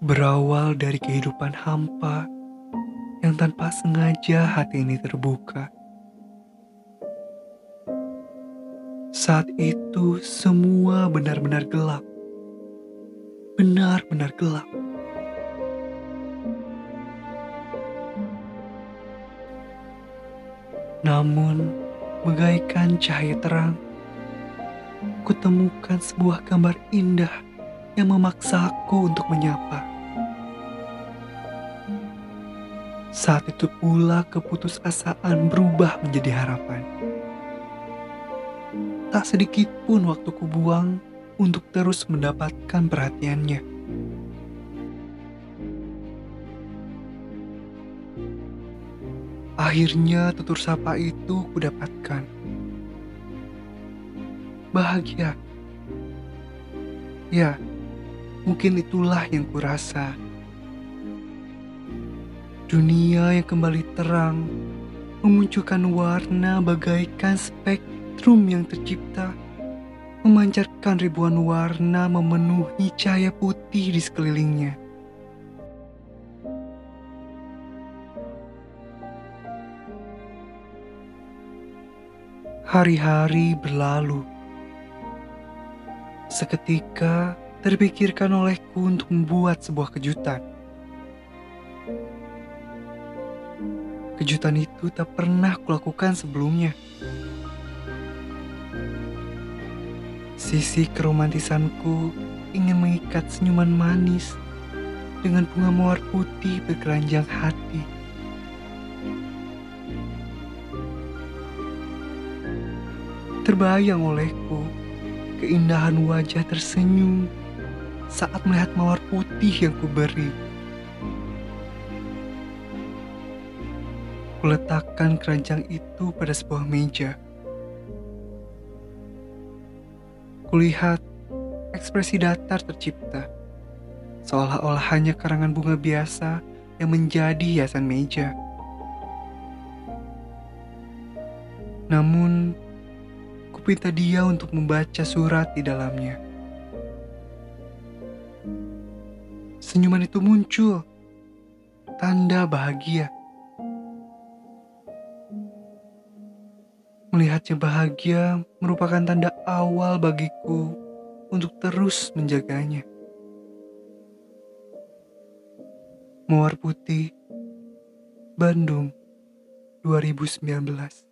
Berawal dari kehidupan hampa yang tanpa sengaja hati ini terbuka. Saat itu semua benar-benar gelap. Benar-benar gelap. Namun, bagaikan cahaya terang, kutemukan sebuah gambar indah yang memaksaku untuk menyapa. Saat itu pula keputusasaan berubah menjadi harapan. Tak sedikit pun waktu kubuang untuk terus mendapatkan perhatiannya. Akhirnya tutur sapa itu kudapatkan. Bahagia. Ya, mungkin itulah yang kurasa Dunia yang kembali terang memunculkan warna bagaikan spektrum yang tercipta, memancarkan ribuan warna memenuhi cahaya putih di sekelilingnya. Hari-hari berlalu. Seketika terpikirkan olehku untuk membuat sebuah kejutan. Kejutan itu tak pernah kulakukan sebelumnya. Sisi keromantisanku ingin mengikat senyuman manis dengan bunga mawar putih berkeranjang hati. Terbayang olehku keindahan wajah tersenyum saat melihat mawar putih yang kuberi. Kuletakkan keranjang itu pada sebuah meja. Kulihat ekspresi datar tercipta, seolah-olah hanya karangan bunga biasa yang menjadi hiasan meja. Namun, kupinta dia untuk membaca surat di dalamnya. Senyuman itu muncul, tanda bahagia. Melihatnya bahagia merupakan tanda awal bagiku untuk terus menjaganya. Mawar Putih, Bandung, 2019